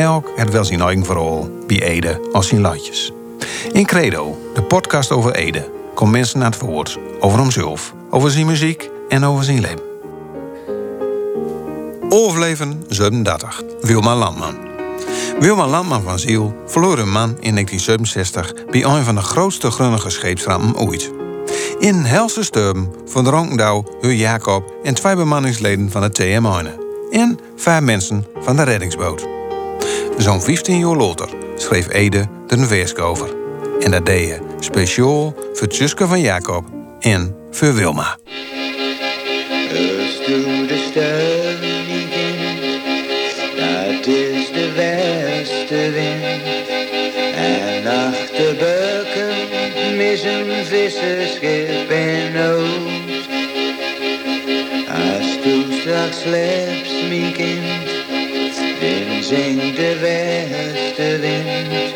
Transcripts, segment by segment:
Elk het wel zijn eigen verhaal, bij Ede als zijn latjes. In Credo, de podcast over Ede, komt mensen naar het woord over hemzelf, over zijn muziek en over zijn leven. Overleven 37, Wilma Landman. Wilma Landman van Ziel verloor een man in 1967 bij een van de grootste grunnige scheepsrampen ooit. In Helse Sturm verdronken Douw, Hur Jacob en twee bemanningsleden van het TM En vijf mensen van de reddingsboot. Zo'n 15 jaar later schreef Ede er een over. En dat deed je speciaal voor Tjuske van Jacob en voor Wilma. Dat is de westenwind. En achter Beuken mis een visserschip in nood. Als toen straks slechts, mijn kind, zingt de westenwind.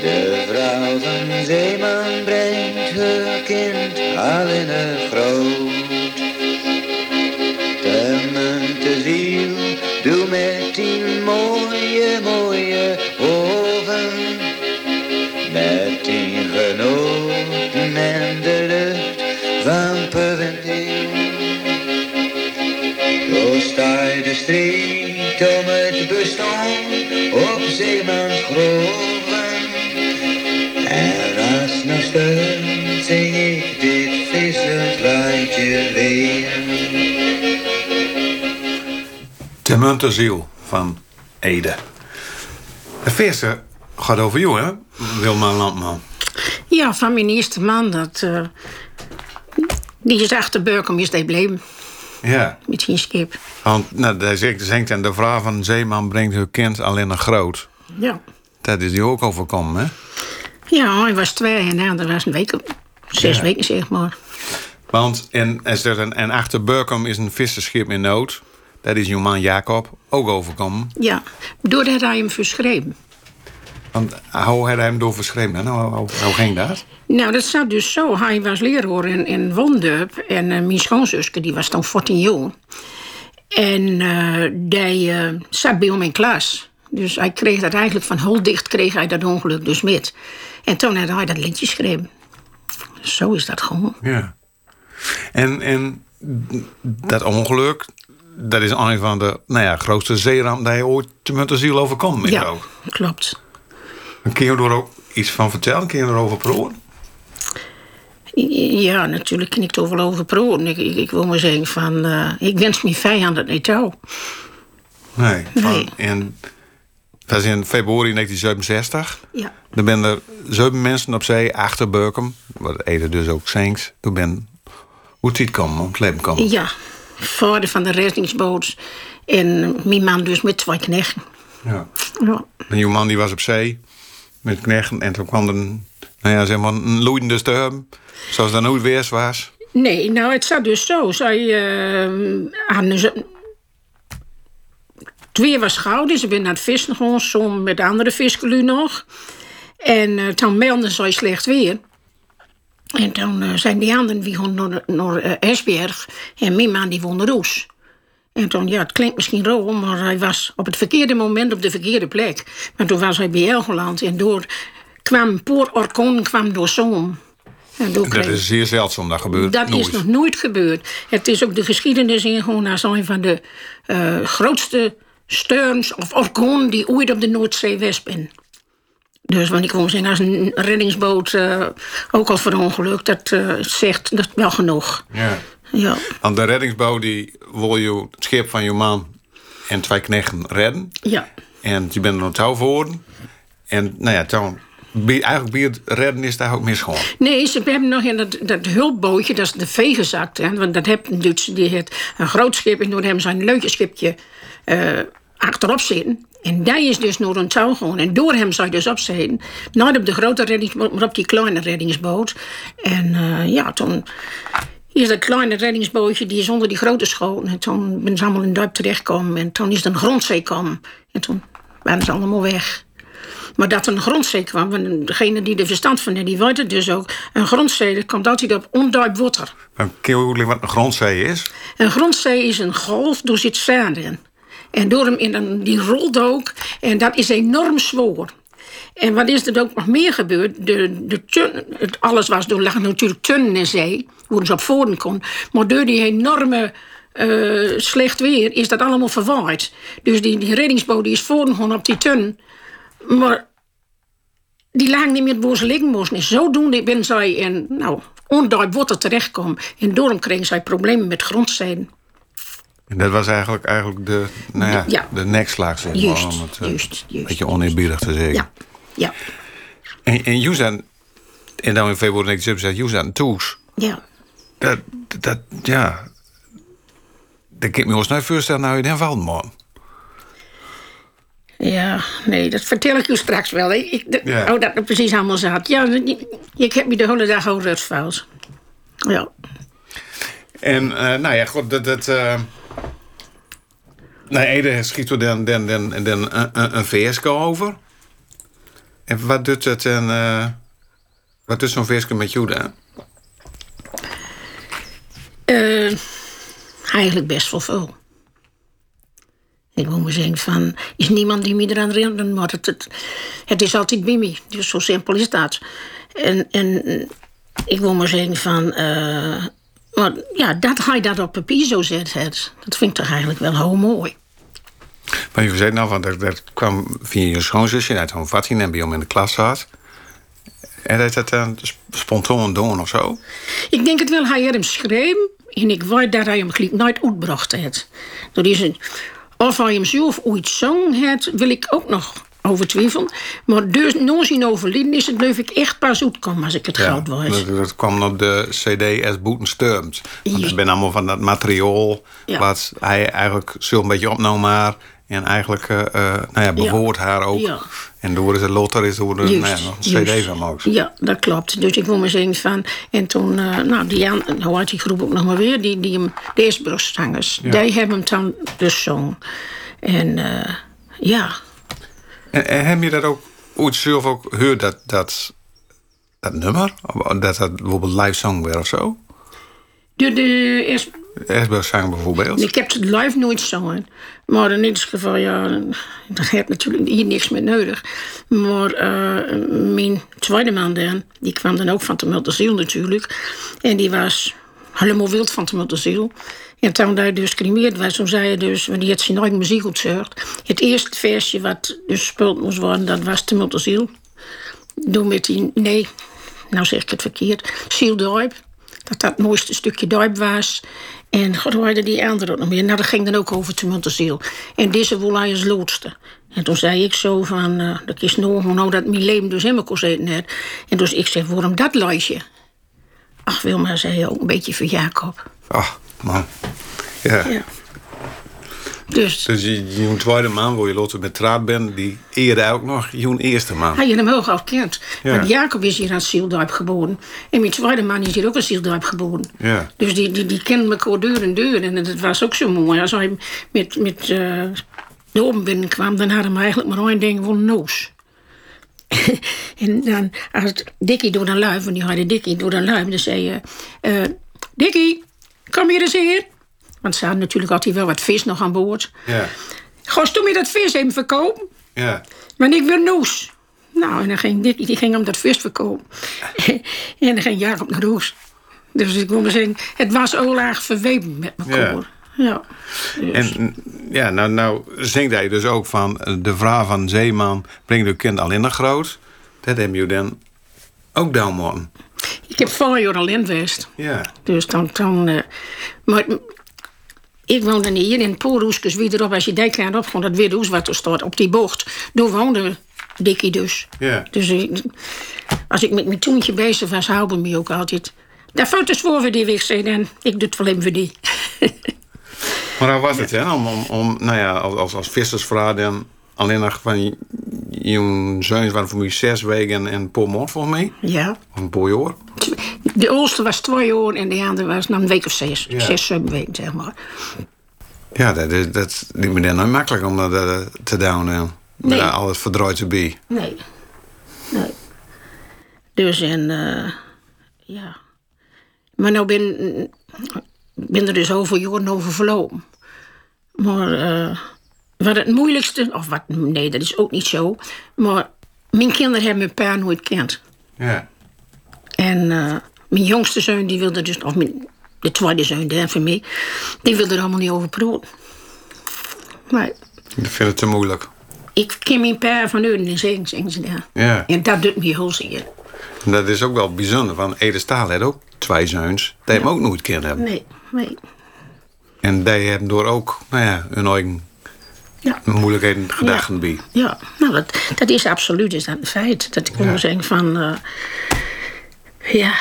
De vrouw van Zeeman brengt haar kind al in haar groot. De munte ziel, doe met die mooie, mooie ogen. Met die genoten en de lucht van Puvendeel. Zo sta de om De Munterziel van Ede. De verse gaat over jou, hè? Wilma Landman. Ja, van mijn eerste man. Dat, eh, die is achter Burkum is die bleven Ja. met zijn schip. Want nou, daar zegt, zingt en de vrouw van Zeeman brengt haar kind alleen een groot. Ja. Dat is die ook overkomen, hè? ja, hij was twee en nou, dat was een week, zes Ja. weken zeg maar. Want en, een- en achter Burkum is een visserschip in nood. Dat is jouw man Jacob ook overkomen. Ja, doordat hij hem verschreven. Want hoe had hij hem door verschreven? Nou, hoe, hoe ging dat? Nou, dat zat dus zo. Hij was leraar in, in Wondup. En eh, mijn schoonzuske, die was dan 14 jaar. En eh, die eh, zat bij hem in klas. Dus hij kreeg dat eigenlijk van heel dicht kreeg hij dat ongeluk dus met. En toen had hij dat liedje geschreven. Zo is dat gewoon. Ja. En, en dat ongeluk, dat is een van de nou ja, grootste zeerampen die je ooit te Munterziel overkomen is Ja, ook. klopt. Kun je er ook iets van vertellen? Kun je erover praten? Ja, natuurlijk kan ik er wel over praten. Ik, ik, ik wil maar zeggen van... eh, ik wens mijn vijand het niet toe. Nee. En dat is in februari 1967. Ja. Er zijn er zeven mensen op zee achter Burkum. Wat Ede dus ook zingt. Toen ben hoe het ziet komen, om het leven komen. Ja, vader van de reddingsboot. En mijn man dus met twee knechten. Ja. Ja. En man die was op zee met knechten. En toen kwam er een, nou ja, zeg maar een loeiende storm. Zoals dat nooit weer was. Nee, nou, het zat dus zo. Zij eh, hadden. Het weer was gauw, dus ik ben naar het vissen gegaan. Som met andere viskelui nog. En eh, toen meldden zij slecht weer. En toen eh, zijn die anderen die gaan naar, naar eh, Esberg. En mijn man die naar Roes. En toen, ja, het klinkt misschien rol, maar hij was op het verkeerde moment op de verkeerde plek. Maar toen was hij bij Elgeland en door kwam Poor Orkon kwam door Zoom. En door Dat is zeer zeldzaam, dat gebeurt dat nooit. is nog nooit gebeurd. Het is ook de geschiedenis in gewoon als een van de eh, grootste steurns of orkonen die ooit op de Noordzee west ben. Dus want ik wil zeggen, als een reddingsboot eh, ook al verongelukt, dat eh, zegt dat wel genoeg. Ja. Ja. Want de reddingsboot die wil je het schip van je man en twee knechten redden. Ja. En je bent er nog touw voor. En nou ja, toen, eigenlijk bij het redden is daar ook misgegaan. Nee, ze hebben nog in dat, dat hulpbootje, dat is de vee gezakt. Hè, want dat heeft een Duitse, die heeft een groot schip. En toen hebben ze een leutjeschipje eh achterop zitten. En die is dus naar een touw gewoon. En door hem zou je dus opzitten. Niet op de grote reddingsboot, maar op die kleine reddingsboot. En eh, ja, toen is dat kleine reddingsbootje, die is onder die grote school. En toen ben ze allemaal in dorp terechtgekomen. En toen is er een grondzee gekomen. En toen waren ze allemaal weg. Maar dat er een grondzee kwam, want degene die er verstand van heeft, die weet het dus ook. Een grondzee dat komt altijd op onduip water. Kun je wat een grondzee is? Een grondzee is een golf, door zit zand in. En door hem in die rolt ook. En dat is enorm zwoer. En wat is er ook nog meer gebeurd? De, de het, alles was door lag natuurlijk tunnen en zee, hoe ze op voren kon. Maar door die enorme eh, slecht weer is dat allemaal verwaaid. Dus die, die reddingsboot die is voren op die tun. Maar die lagen niet meer ze liggen moesten. En zodoende ben zij in nou, onduidelijk water terechtgekomen. En daarom kregen zij problemen met grondzijden. En dat was eigenlijk, eigenlijk de, nou ja, Ja. de nekslag, zeg maar. Juist, om het eh, juist, een beetje oneerbiedig te zeggen. Ja, ja, En, en zijn, en dan in februari 1977, jullie zijn toes. ja. Dat, dat, ja... Dat kan ik me ons nooit voorstellen, nou in den man. Ja, nee, dat vertel ik u straks wel. Ik, de, Ja. Oh, dat er precies allemaal zat. Ja, ik, ik heb me de hele dag over het. Ja. En eh, nou ja, goed, dat... dat eh nou, Ede schiet er dan, dan, dan, dan een, een, over. En wat doet het en... eh, wat doet zo'n VSK met jou? Eh, eigenlijk best wel veel. Ik moet maar zeggen van, is niemand die me eraan herinnert, maar het, het, het is altijd me. Dus zo simpel is dat. En, en ik wil maar zeggen van, eh, maar ja, dat hij dat op papier zo zet, het, dat vind ik toch eigenlijk wel heel mooi. Maar je zei nou, van, dat, dat kwam via je schoonzusje uit een vattien en bij hem in de klas zat. En dat dat dan spontaan doen of zo? Ik denk het wel, hij had hem schreef. En ik weet dat hij hem gelijk nooit uitgebracht heeft. Dat is een, of hij hem zelf ooit zong heeft, wil ik ook nog over twijfelen. Maar dus, na zijn overlijden is het geloof ik echt pas uitkomen als ik het goud was. dat, dat kwam op de CD as Boeten Sturmt. Want Ja. het ben allemaal van dat materiaal Ja. wat hij eigenlijk zo een beetje opnam maar. En eigenlijk uh, nou ja, bewoord haar ook. Ja. En door het lotter is door de nou ja, een juist. CD van Max. Ja, dat klopt. Dus ik wil maar zeggen van... En toen, eh, nou, die, aan- hoe heet die groep ook nog maar weer? Die, die de Esbrugzangers. Die hebben hem dan dus zong. En ja... En, en heb je dat ook ooit zelf ook gehoord dat, dat, dat nummer? Dat dat bijvoorbeeld live song weer of zo? De, de Es- Esberg zang bijvoorbeeld. Ik heb het live nooit gezongen. Maar in ieder geval, ja, dat heeft natuurlijk hier niks meer nodig. Maar eh, mijn tweede man dan, die kwam dan ook van de natuurlijk. En die was helemaal wild van de Multiziel. En toen hij dus cremeerd was, toen zei hij dus, want die had zijn eigen muziek uitgezocht. Het eerste versje wat dus gespeeld moest worden, dat was de Multiziel. Doe met die, nee, nou zeg ik het verkeerd, Ziel. Dat dat het mooiste stukje duip was. En god, hoe die andere ook nog meer? Nou, dat ging dan ook over Tumultuziel. En deze wil hij als loodste. En toen zei ik zo van, eh dat is nog nou dat mijn leven dus helemaal kon zitten net. En dus ik zeg, waarom dat lijstje? Ach, Wilma zei je ook een beetje voor Jacob. Ach, man. Ja. Ja. Dus Dus je, je tweede man, waar je later met traat bent, die eerde ook nog je eerste man. hij je hem heel gauw kent. Ja. Want Jacob is hier aan Zielduip geboren. En mijn tweede man is hier ook aan Zielduip geboren. Ja. Dus die, die, die kenden elkaar deur en deur. En het was ook zo mooi. Als hij met, met eh, de open binnenkwam, dan hadden we eigenlijk maar één ding van noos. en dan, als Dikkie door de luif, want die hadden Dikkie door de luif, dan zei je: eh Dikkie, kom hier eens hier. Want ze hadden natuurlijk altijd wel wat vis nog aan boord. Ja. Gost, toen je dat vis even verkopen? Ja. Maar ik wil noes. Nou, en dan ging Dikkie, die ging om dat vis verkopen. en dan ging Jacob naar Roes. Dus ik maar zeggen, het was olaag verweven met elkaar. Ja. Dus, En ja, nou, nou zingt hij dus ook van eh, de vrouw van Zeeman brengt uw kind al in de groot. Dat heb je dan ook down man. ik heb vijf jaar alleen geweest. Ja. Dus dan... dan eh, maar ik woonde hier in Poelhoeskes wie erop. Als je die kant op dat hoes wat er staat op die bocht. Daar woonde Dikkie dus. Ja. Dus ik- als ik met mijn toentje bezig was, houden me ook altijd. Daar foto's voor we die weg zijn en ik doe het wel even voor die. Maar hoe was het, hè? Om, om, om nou ja, als, als vissersvrouw dan alleen nog van je zoons waren voor mij zes weken en een paar volgens mij. Ja. Of een paar jaar. De oudste was twee jaar en de andere was nou een week of zes. Ja. Zes, zeven weken, zeg maar. Ja, dat, is- dat lijkt me dan nooit makkelijk om dat te doen. hè. Met Nee. alles verdrooid te bij. Nee. Nee. Dus en, eh, ja. Maar nou ben, ben er dus over jaren over verlopen. Maar eh, wat het moeilijkste, of wat, nee, dat is ook niet zo. Maar mijn kinderen hebben mijn pa nooit gekend. Ja. En eh, mijn jongste zoon, die wilde dus, of mijn, de tweede zoon, van mij, die wilde er allemaal niet over praten. Maar Ik vind het te moeilijk. ik ken mijn pa van Uden en zeggen, zeggen ze daar. Ja. En dat doet me heel zeer. Dat is ook wel bijzonder, want Ede Staal had ook twee zoons. Die hem ook nooit kennen hebben. Nee, nee. En die hebben door ook, nou ja, hun eigen Ja. moeilijkheden gedachten bij. Ja, nou, dat, dat is absoluut is dat een feit. Dat ik Ja. zeggen van... eh, ja,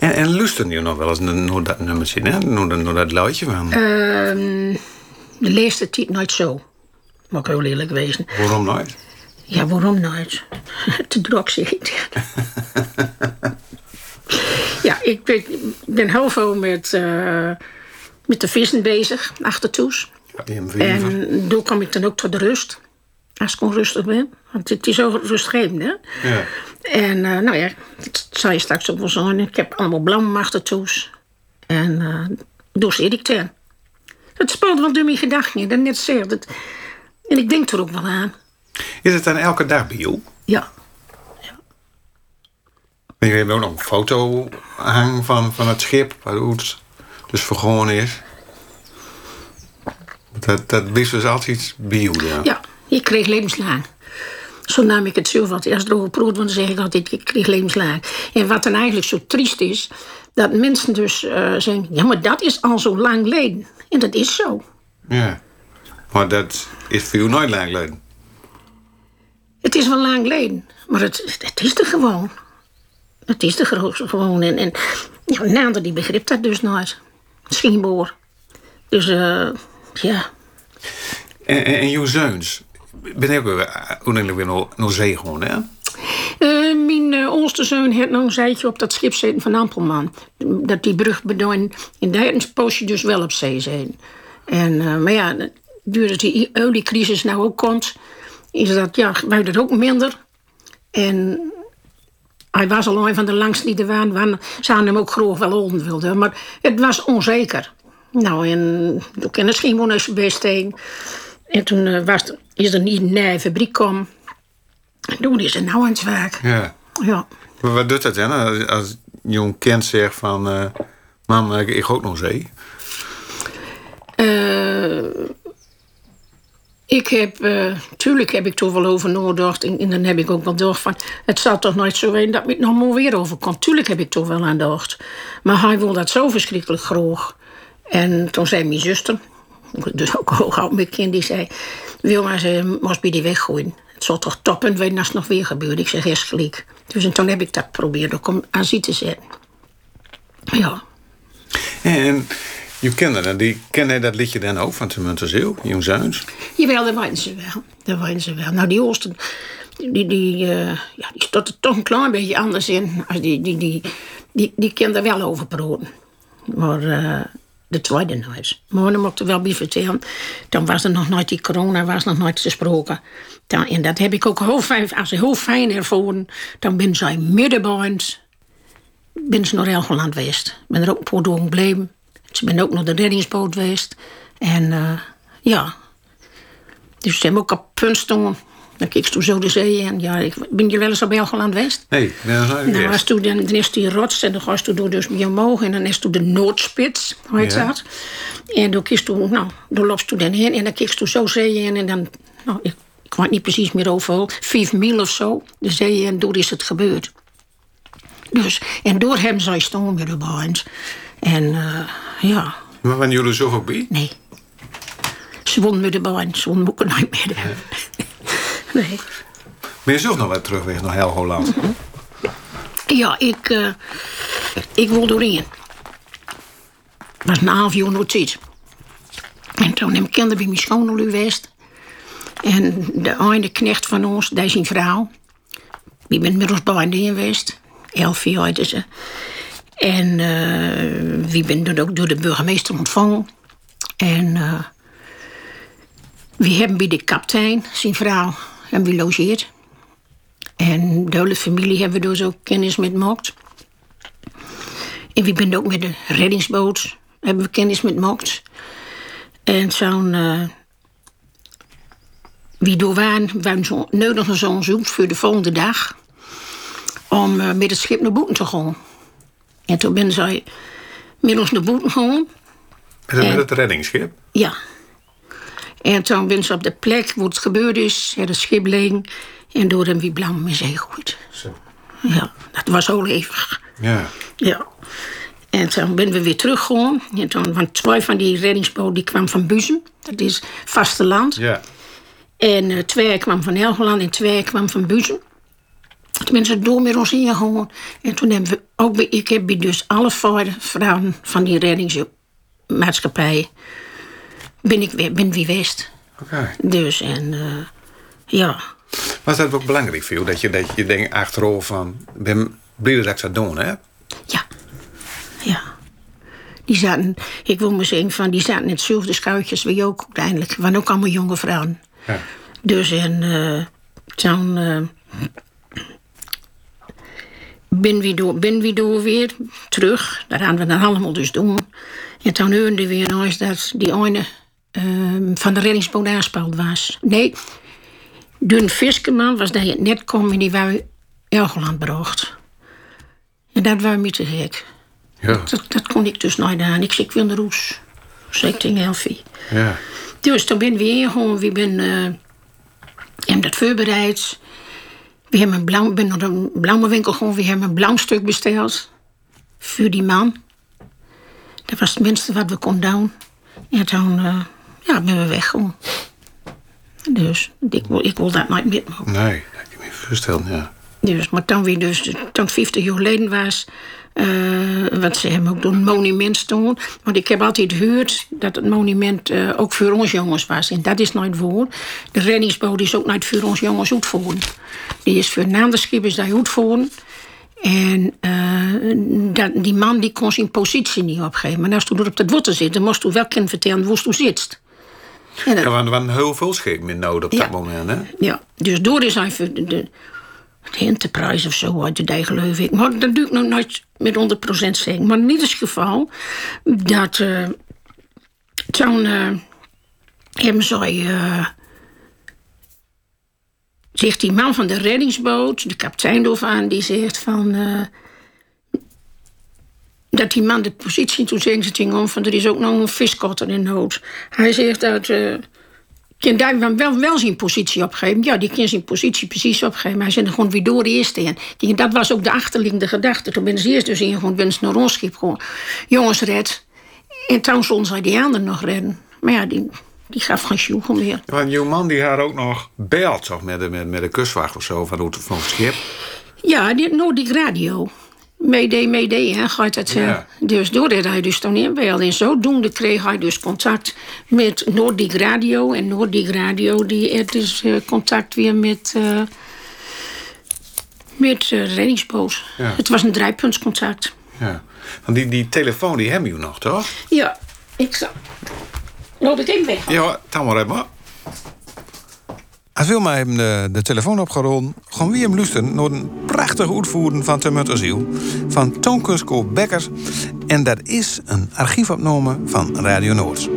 En, en luisteren jullie nog wel eens naar dat nummertje, hè? Naar, dat- naar dat luidje van. de laatste tijd nooit zo. Moet ik heel eerlijk wezen. Waarom nooit? Ja, waarom nooit? Te druk ik. ja, ik ben, ben heel veel met, eh, met de vissen bezig, achtertoes. Die hem verven. En daar kom ik dan ook tot de rust. Als ik onrustig ben. Want het is ook rustgevend, hè? Ja. En eh, nou ja, dat zal je straks ook wel zeggen. Ik heb allemaal blauwe achtertoes. En uh, ik ten. Het speelt wel door mijn gedachten. Dat net zeg. Dat, en ik denk er ook wel aan. Is het dan elke dag bij jou? Ja. En je hebt ook nog een foto hangen van, van het schip, waar het dus vergonnen is. Dat, dat wist dus altijd iets bij jou, ja. Ja, ik kreeg levenslang. Zo nam ik het zelf altijd. Als het erover proot, dan zeg ik altijd, ik kreeg levenslang. En wat dan eigenlijk zo triest is, dat mensen dus eh, zeggen, ja, maar dat is al zo lang geleden. En dat is zo. Ja. Maar dat is voor jou nooit lang geleden. Het is wel lang geleden, maar het, het is er gewoon. Het is er gewoon. En, en ja, Naander die begreep dat dus nooit. Schienboor. Dus eh, ja, En, en, en jouw zoons, ben ook weer- uiteindelijk weer naar, zee gewoon, hè? Eh, mijn uh, oudste zoon had nog een op dat schip zitten van Ampelman. Dat die brug bedoelde. Daar had een poosje dus wel op zee zijn. En, eh, maar ja, doordat die oliecrisis nou ook komt, is dat, ja, wij dat ook minder. En hij was al een van de langste die er waren. waren ze hem ook graag wel onder wilden. Maar het was onzeker. Nou, en toen ken ik geen best heen. En toen eh, was, is er niet een nieuwe fabriek. En toen is er nou aan het werk. Ja. Ja. Maar wat doet dat dan? Als, jong kind zegt van... eh mam, ik, ik ook nog zee. Eh, ik heb, tuurlijk heb ik toch wel over nagedacht. En, en dan heb ik ook wel gedacht van... Het zal toch nooit zo zijn dat me het nog maar weer overkomt. Tuurlijk heb ik toch wel aan gedacht. Maar hij wil dat zo verschrikkelijk graag. En toen zei mijn zuster... Dus ook hoog oud mijn kind, die zei... Wilma, ze moest bij die weggooien. Het zou toch toppen zijn als het nog weer gebeurt. Ik zeg, eerst gelijk. Dus en toen heb ik dat geprobeerd om aan zee te zetten. Ja. En je kinderen, die kennen dat liedje dan ook van Temunter Zeeuw, jong zoons. Jawel, dat weten ze wel. Dat weten ze wel. Nou, die Oosten, die, die, eh, ja, die stond er toch een klein beetje anders in. Als die, die, die, die, die kan er wel over praten. Maar eh, de tweede. Maar dan moet ik er wel bij. Dan was er nog nooit die corona, was nog nooit gesproken. Dan, en dat heb ik ook heel fijn, als heel fijn ervoor. Dan ben zij middenband. Ben ze naar Helgoland geweest. Ben er ook een paar dagen gebleven. Ze ben ook naar de reddingsboot geweest. En eh, ja, dus ze hebben ook op punt. Dan keek toen zo de zee en ja, ik, ben je wel eens op Helgoland geweest? Nee, dat is nooit Nou, als toen, dan, dan is die rots en dan ga je toen door dus mee omhoog en dan is toen de Noordspits, hoe heet Ja. dat? En dan kiest toen, nou, dan loopt toen dan heen en dan keek toen zo zee in en dan, nou, ik, ik weet niet precies meer hoeveel, vijf mil of zo, de zee en door is het gebeurd. Dus, en door hem zij stonden met de band. En eh, ja, Maar waren jullie zo ook bij? nee. Ze won met de band, ze won ook nooit meer. Nee. Ben je zelf nog wat terugweg naar Helgoland? Ja, ik, eh, ik wil doorheen. was een half jaar nog. En toen heb ik kinderen bij mijn schoonmoeder geweest. En de ene knecht van ons, dat is een vrouw. Die bent met ons in geweest. Elf jaar ze. En eh wie ben dan ook door de burgemeester ontvangen. En eh we hebben bij de kapitein, zijn vrouw, hebben we logeerd. En de hele familie hebben we dus ook kennis met gemaakt. En we zijn ook met de reddingsboot, hebben we kennis met gemaakt. En zo'n... eh wie door waren, waren zo nodig zo'n zoek voor de volgende dag. Om eh, met het schip naar boeten te gaan. En toen ben zij met ons naar boeten gegaan. En- met het reddingsschip? Ja. En toen ben ze op de plek waar het gebeurd is, het schip liggen. En door hem wie blauw in zee gegooid. Zo. Ja, dat was heel even. Ja. Ja. En toen ben we weer teruggegaan. En toen, want twee van die reddingsboten die kwamen van Buzem. Dat is vasteland. Ja. En eh, twee kwamen van Helgoland en twee kwamen van ben ze door met ons heen gegaan. En toen hebben we ook bij, ik heb dus alle vrouwen van die reddingsmaatschappij ben ik weer, ben wie west. Oké. Dus en eh, ja. Was dat ook belangrijk voor jou? Dat je, dat je denkt achterover van... Ben blij dat ik dat doen, hè? Ja. Ja. Die zaten, ik wil maar zeggen, van, die zaten in hetzelfde schuitjes wie ook uiteindelijk. waren ook allemaal jonge vrouwen. Ja. Dus en eh toen eh, ben we door, ben we door weer terug. Dat gaan we dan allemaal dus doen. En toen hoorden we weer eens dat die ene eh, van de reddingsboot aanspeeld was. Nee, Dun Fiskeman was dat je net kwam en die wou Elgeland bracht. En dat was me te gek. Ja. Dat, dat kon ik dus nooit aan. Ik zei, ik wil naar Roes. Zei ik tegen Elfie. Ja. Dus toen ben we ingegaan. We ben, eh, hebben dat voorbereid. We hebben een blauw, ben naar de blauwe winkel gegaan. We hebben een blauw stuk besteld. Voor die man. Dat was het minste wat we konden doen. En toen eh, ja, ben we weggegaan. Dus ik wil, ik wil dat nooit meer maken. Nee, dat kan je me voorstellen, ja. Dus, maar toen weer dus, toen 50 jaar geleden was, eh want ze hebben ook door een monument staan. Want ik heb altijd gehoord dat het monument eh, ook voor ons jongens was. En dat is nooit voor. De reddingsboot is ook nooit voor ons jongens uitvoeren. Die is voor is daar uitvoeren. En eh, dat, die man die kon zijn positie niet opgeven. Maar als er op dat water zit, dan moest je wel kunnen vertellen waar je zit. En dat- Er waren, er waren heel veel schepen in nodig op Ja. dat moment, hè? ja, dus door is even de, de, de Enterprise of zo uit de geloof ik. Maar dat doe ik nog nooit met 100% zeker. Maar in ieder geval dat eh toen eh, hebben zij eh, zegt die man van de reddingsboot, de kapitein ervan, die zegt van eh, dat die man de positie toen zeggen ze tegen hem van er is ook nog een viskotter in nood. Hij zegt dat eh kan daar wel, wel, zijn positie opgeven. Ja, die kan zijn positie precies opgeven. Maar hij zit er gewoon weer door eerst in. Kijk, dat was ook de achterliggende gedachte. Toen ben ze eerst dus in gewoon ze naar ons schip gewoon. Jongens, red. En toen zonden zij die anderen nog redden. Maar ja, die, die gaf geen sjoegel meer. Want jouw man die had ook nog belt toch, met, de, met, met de kustwacht of zo van, hoe- van het schip. Ja, die, nou, die radio. Meedee, meedee, hè, gaat het. eh, Ja. Dus doordat hij dus toen inbelde. En zodoende kreeg hij dus contact met Noordic Radio. En Noordic Radio, die had dus eh, contact weer met... eh met reddingsboot. Ja. Het was een draaipuntscontact. Ja. Want die, die telefoon die hebben jullie nog, toch? Ja, ik zal... Loop ik even weg. Ja, dan maar even. Als Wilma hem de, de telefoon opgerold, gaan we hem luisteren naar een prachtige uitvoering van Temut Asiel van Toonkunstkoop Bekkers. En dat is een archiefopname van Radio Noord.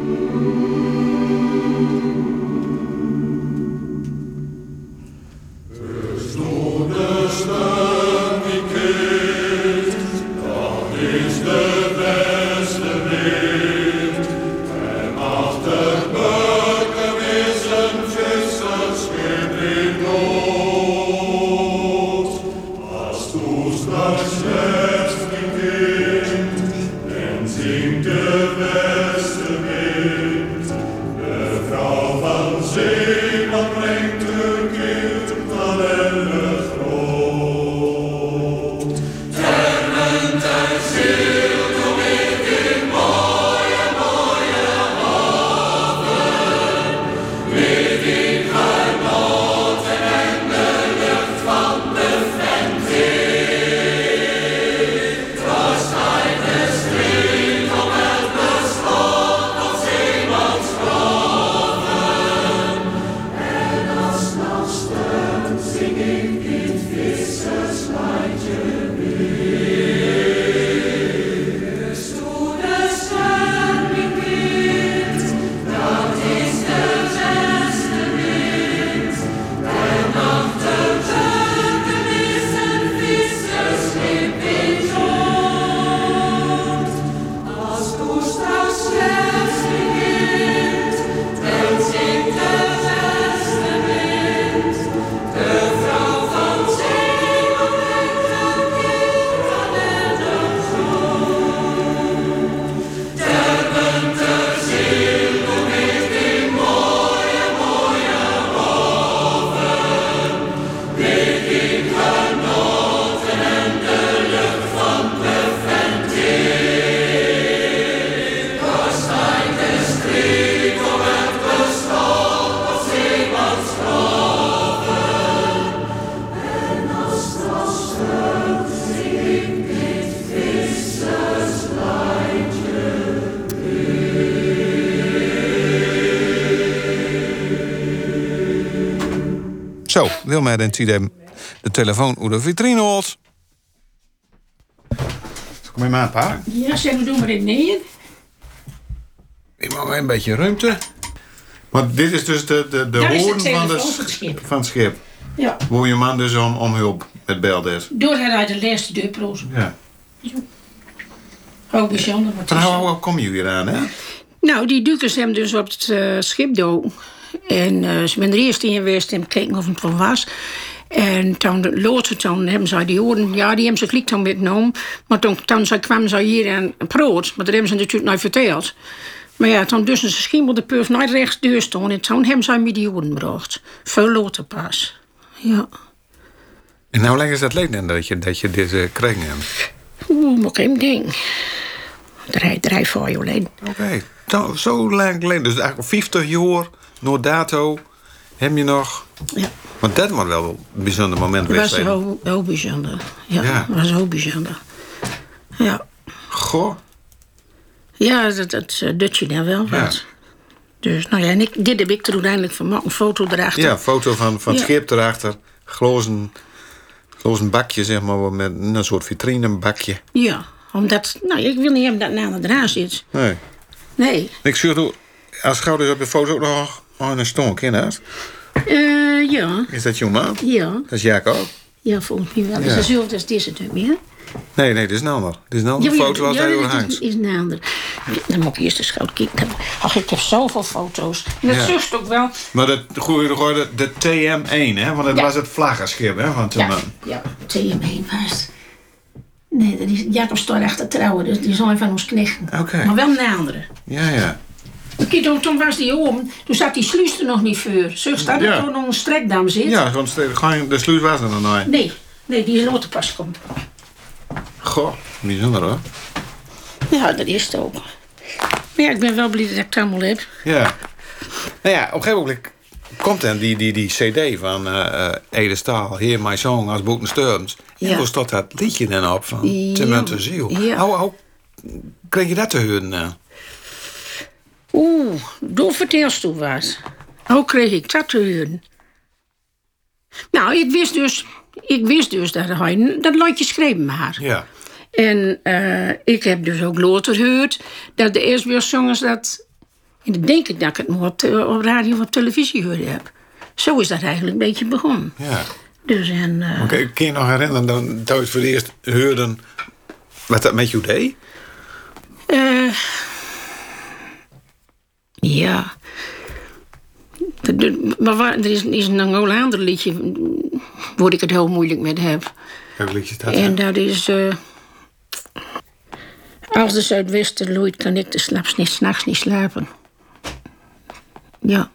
Mij dan de, de telefoon hoe de vitrine hoort. Kom je maar, pa. Ja, zeg, we doen maar in neer. Ik mag een beetje ruimte. Maar dit is dus de, de, de hoorn van, de, van het schip. van het schip. Ja. Waar je man dus om, om hulp met belde is. Door hij de laatste deurproos. Ja. Ook bijzonder. wat Van is- hoe, hoe kom je hier aan, hè? Nou, die Dukers hebben dus op het eh, schip do. En eh, ze zijn er eerst in geweest en gekeken of het van was. En toen later toen hebben ze die horen, ja, die hebben ze gelijk toen metgenomen. Maar toen, toen ze kwamen ze hier en brood, maar dat hebben ze natuurlijk nooit verteld. Maar ja, toen dus ze schimmel de puf naar rechts deur stond en toen hebben ze me die horen gebracht. Veel later pas. Ja. En nou lang is dat leuk dat je, dat je uh, kreeg hebt? Oeh, maar geen ding. Drie, drie, vier jaar geleden. Oké, zo- zo lang geleden. Dus eigenlijk 50 jaar, Noordato, heb je nog... Ja. Want dat was wel een bijzonder moment Dat was heel, heel bijzonder. Ja, Ja. dat was heel bijzonder. Ja. Goh, Ja, dat, dat uh, doet je dan wel Ja. wat. Dus, nou ja, en ik, dit heb ik er uiteindelijk van een foto erachter. ja, foto van, van het Ja. schip erachter. Glozen, glozen bakje, zeg maar, met een soort vitrinebakje. Ja, omdat, nou, ik wil niet hebben dat na eraan zit. Nee. Nee. Ik hoe, als dus op de foto ook nog een stonk in hè? Eh, ja, Is dat je man? ja, Dat is Jacob? ja, volgens mij wel. Ja. Dus dat is als deze natuurlijk meer. Nee, nee, dit is een ander. Dit is een andere foto als hij ja, dat hangt. is, is een ander. Dan moet ik eerst eens goed kijken. Ach, ik heb zoveel foto's. En dat Ja. zust ook wel. Maar dat goeie de, de TM1, hè? Want dat Ja. was het vlaggenschip, hè? Van toen Ja, ja, TM1 was het. Nee, dat is Jacob staat achter trouwen, dus die is een van ons knechten. Oké. Maar wel een andere. Ja, ja. Kijk, toen, was die om, toen zat die sluis er nog niet voor. Zo staat er Ja. toen nog een strekdam zit. Ja, gewoon steeds- gewoon de sluis was er nog nooit. Nee, nee, die is nooit pas komt. Goh, bijzonder hoor. Ja, dat is het ook. Maar ja, ik ben wel blij dat ik het allemaal heb. Ja. Nou ja, op een gegeven moment komt dan die, die, die cd van eh eh, Ede Staal, Heer My Song, als Boeken Steurns. En Ja. toen stond dat liedje dan op van Ja. Cement Ziel. Ja. Hoe, hoe kreeg je dat te horen? eh? Oeh, door vertelst toen wat. Hoe kreeg ik dat te horen? Nou, ik wist dus, ik wist dus dat hij dat liedje schreef maar. Ja. En eh, ik heb dus ook later gehoord dat de SBS-zongers dat... En dan denk ik dat ik het nog op, radio of op televisie gehoord heb. Zo is dat eigenlijk een beetje begonnen. ja. Dus en... Oké, kun je nog herinneren dan dat je voor het eerst hoorde wat dat met je deed? eh, ja. Maar waar, er is, is een Angolander liedje waar ik het heel moeilijk met heb. Welk liedje? En dat is... eh, als de zuidwesten loeit, kan ik de slaps niet, s'nachts niet slapen. Ja.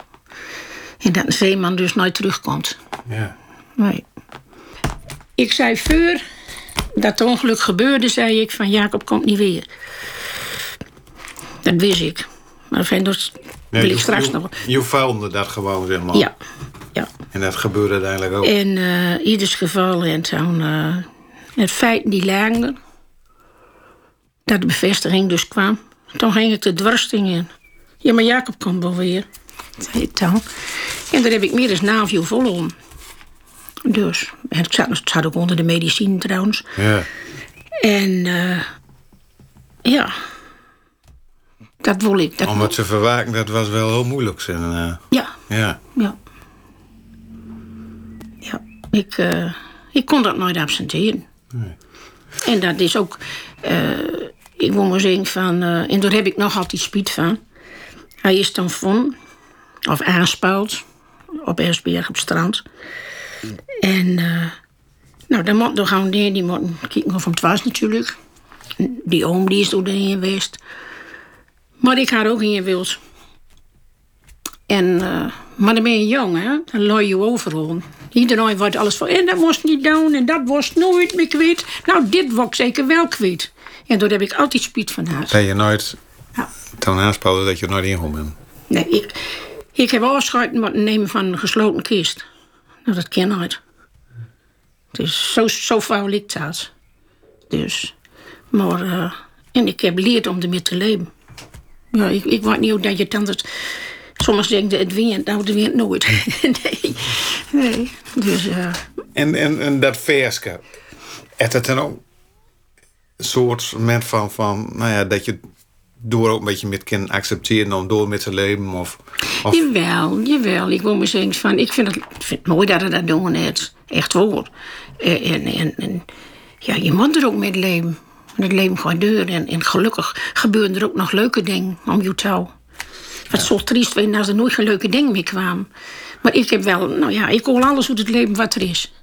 En dat een zeeman dus nooit terugkomt. Ja. Nee. Ik zei voor dat het ongeluk gebeurde, zei ik van Jacob komt niet weer. Dat wist ik. Maar fijn, dat wil ik straks je, nog. Je vuilde dat gewoon, zeg maar. Ja, ja. En dat gebeurde uiteindelijk ook. In eh ieders geval en toen eh, het feit die lagen er, dat de bevestiging dus kwam. Toen ging ik de dwarsting in. Ja, maar Jacob komt wel weer. Dan. En daar heb ik meer dan een half uur vol om. Dus, en het zat, het zat ook onder de medicine trouwens. Ja. En eh, ja, dat wil ik. Dat, Om het te verwaken, dat was wel heel moeilijk. En, eh, Ja, ja. ja. Ja, ik, eh, ik kon dat nooit absenteren. En dat is ook, eh, ik wil maar zeggen van, en daar heb ik nog altijd spijt van. Hij is dan van, of aanspuild, op Ersberg op het strand. En, nou, dan moet nog gewoon neer, die moet kijken of het was natuurlijk. Die oom die is door erin geweest. Maar ik had ook in gewild. En, eh, maar dan ben je jong, hè? Dan looi je overal. Iedereen wordt alles van. En dat was niet doen en dat was nooit meer kwijt. Nou, dit was ik zeker wel kwijt. En daar heb ik altijd spijt van haar. Dat je nooit Ja. toen aanspelde dat je er nooit in bent. Nee, ik, ik heb afscheid moeten nemen van een gesloten kist. Nou, dat ken nooit. Het is zo, zo fout ligt dat. Dus, maar, eh, en ik heb geleerd om ermee te leven. Ja, ik, ik weet niet dat je het anders Sommigen denken het wint, nou het wint nooit. nee, nee. Dus, uh... en, en, en dat verske, is het dan ook een soort moment van, van nou ja, dat je door ook een beetje met kan accepteren om door met te leven? Of, of... Jawel, jawel. Ik wil me zeggen van, ik vind het, vind het mooi dat het dat doen net. Echt voor. En, en, en, ja, je moet er ook met leven. Het leven gaat deur. En, en gelukkig gebeuren er ook nog leuke dingen om je touw. Wat ja. zo triest als er nooit geen leuke dingen meer kwamen. Maar ik heb wel, nou ja, ik hoor alles uit het leven wat er is.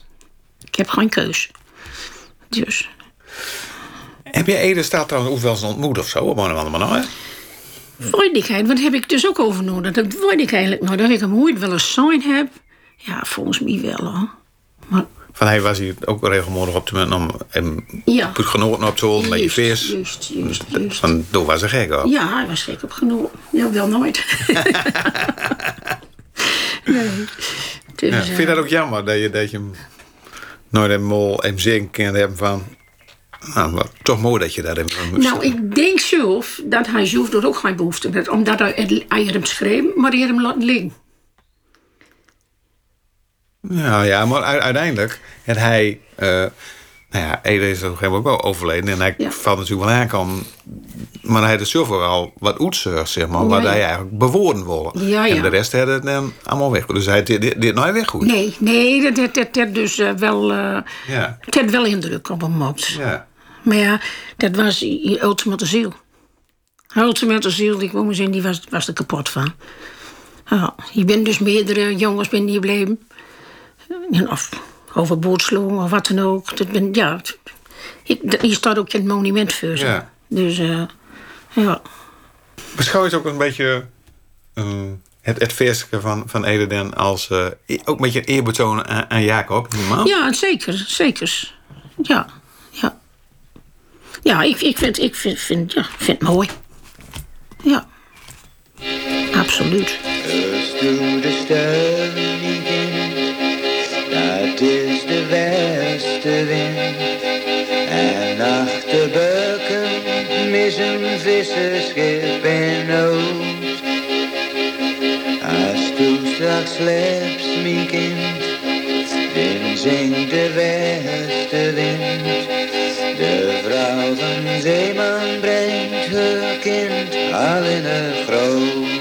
Ik heb geen keus. Dus. Heb je Ede staat trouwens ook wel eens ontmoet of zo? Op een andere manier? Vrolijkheid, wat heb ik dus ook over nodig? Dat weet ik eigenlijk nog. Dat ik hem ooit wel eens zijn heb. Ja, volgens mij wel hoor. Maar van hij was hier ook regelmatig op te moment om hem ja. op genoten op te houden met je vis. Juist, juist, juist. Van, toen was hij gek op. Ja, hij was gek op genoten. Ja, wel nooit. nee. Dus, ja, vind je dat ook jammer dat je, dat je hem nooit helemaal hem zingen kan hebben van. Nou, maar toch mooi dat je dat hebt. Nou, ik denk zelf dat hij zelf er ook geen behoefte heeft. Omdat hij, hij hem schreef, maar hij hem laat liggen. Ja, ja maar uiteindelijk had hij... Uh, nou ja, Ede is op een gegeven moment ook wel overleden. En hij valt natuurlijk wel aan. Maar hij had zelf wel wat oetsers, zeg maar. Ja, wat hij eigenlijk bewoorden wilde. Ja. En de rest had het dan allemaal weg. Dus hij dit, dit, dit nooit weg goed. Nee, nee, dat had dat, dus uh, wel... Uh, ja. Het had wel indruk op hem gemaakt. Ja. Maar ja, dat was je ultimate ziel. Ultimate ziel, die kwam in, die was, was er kapot van. Ja, je bent dus meerdere jongens binnen die gebleven. Of overboord of wat dan ook. Dat ben, ja, ik, hier staat ook een monument voor ze. Ja. Dus uh, ja. Beschouw je het ook een beetje uh, het, het van, van Ededen als uh, ook een beetje een eerbetoon aan, aan Jacob? Normaal? Ja, zeker. Zeker. Ja. Ja, ja ik, ik, vind, ik vind, vind, ja, vind het mooi. Ja. Absoluut. Mis een visserschip in nood. Als straks slechts, mijn kind, dan zingt de westenwind. De vrouw van zeeman brengt haar kind al in het groot.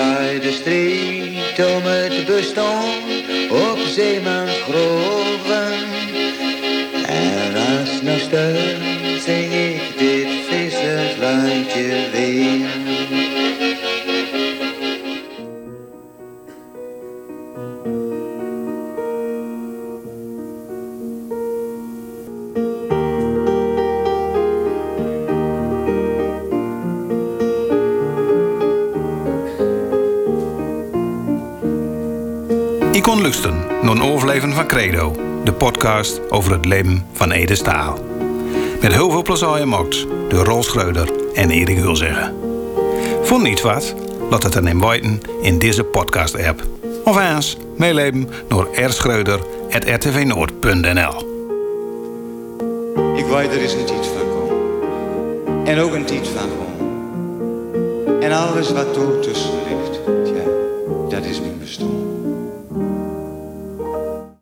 De strijd om het bestaan op zeemans groven. En nog steeds de podcast over het leven van Ede Staal. Met heel veel plezier gemaakt door Rol Schreuder en Erik Hulzeggen. Vond niet wat? Laat het dan in weten in deze podcast-app. Of eens meeleven naar rschreuder.rtvnoord.nl Ik weet er is een tijd van komen. En ook een tijd van gewoon. En alles wat er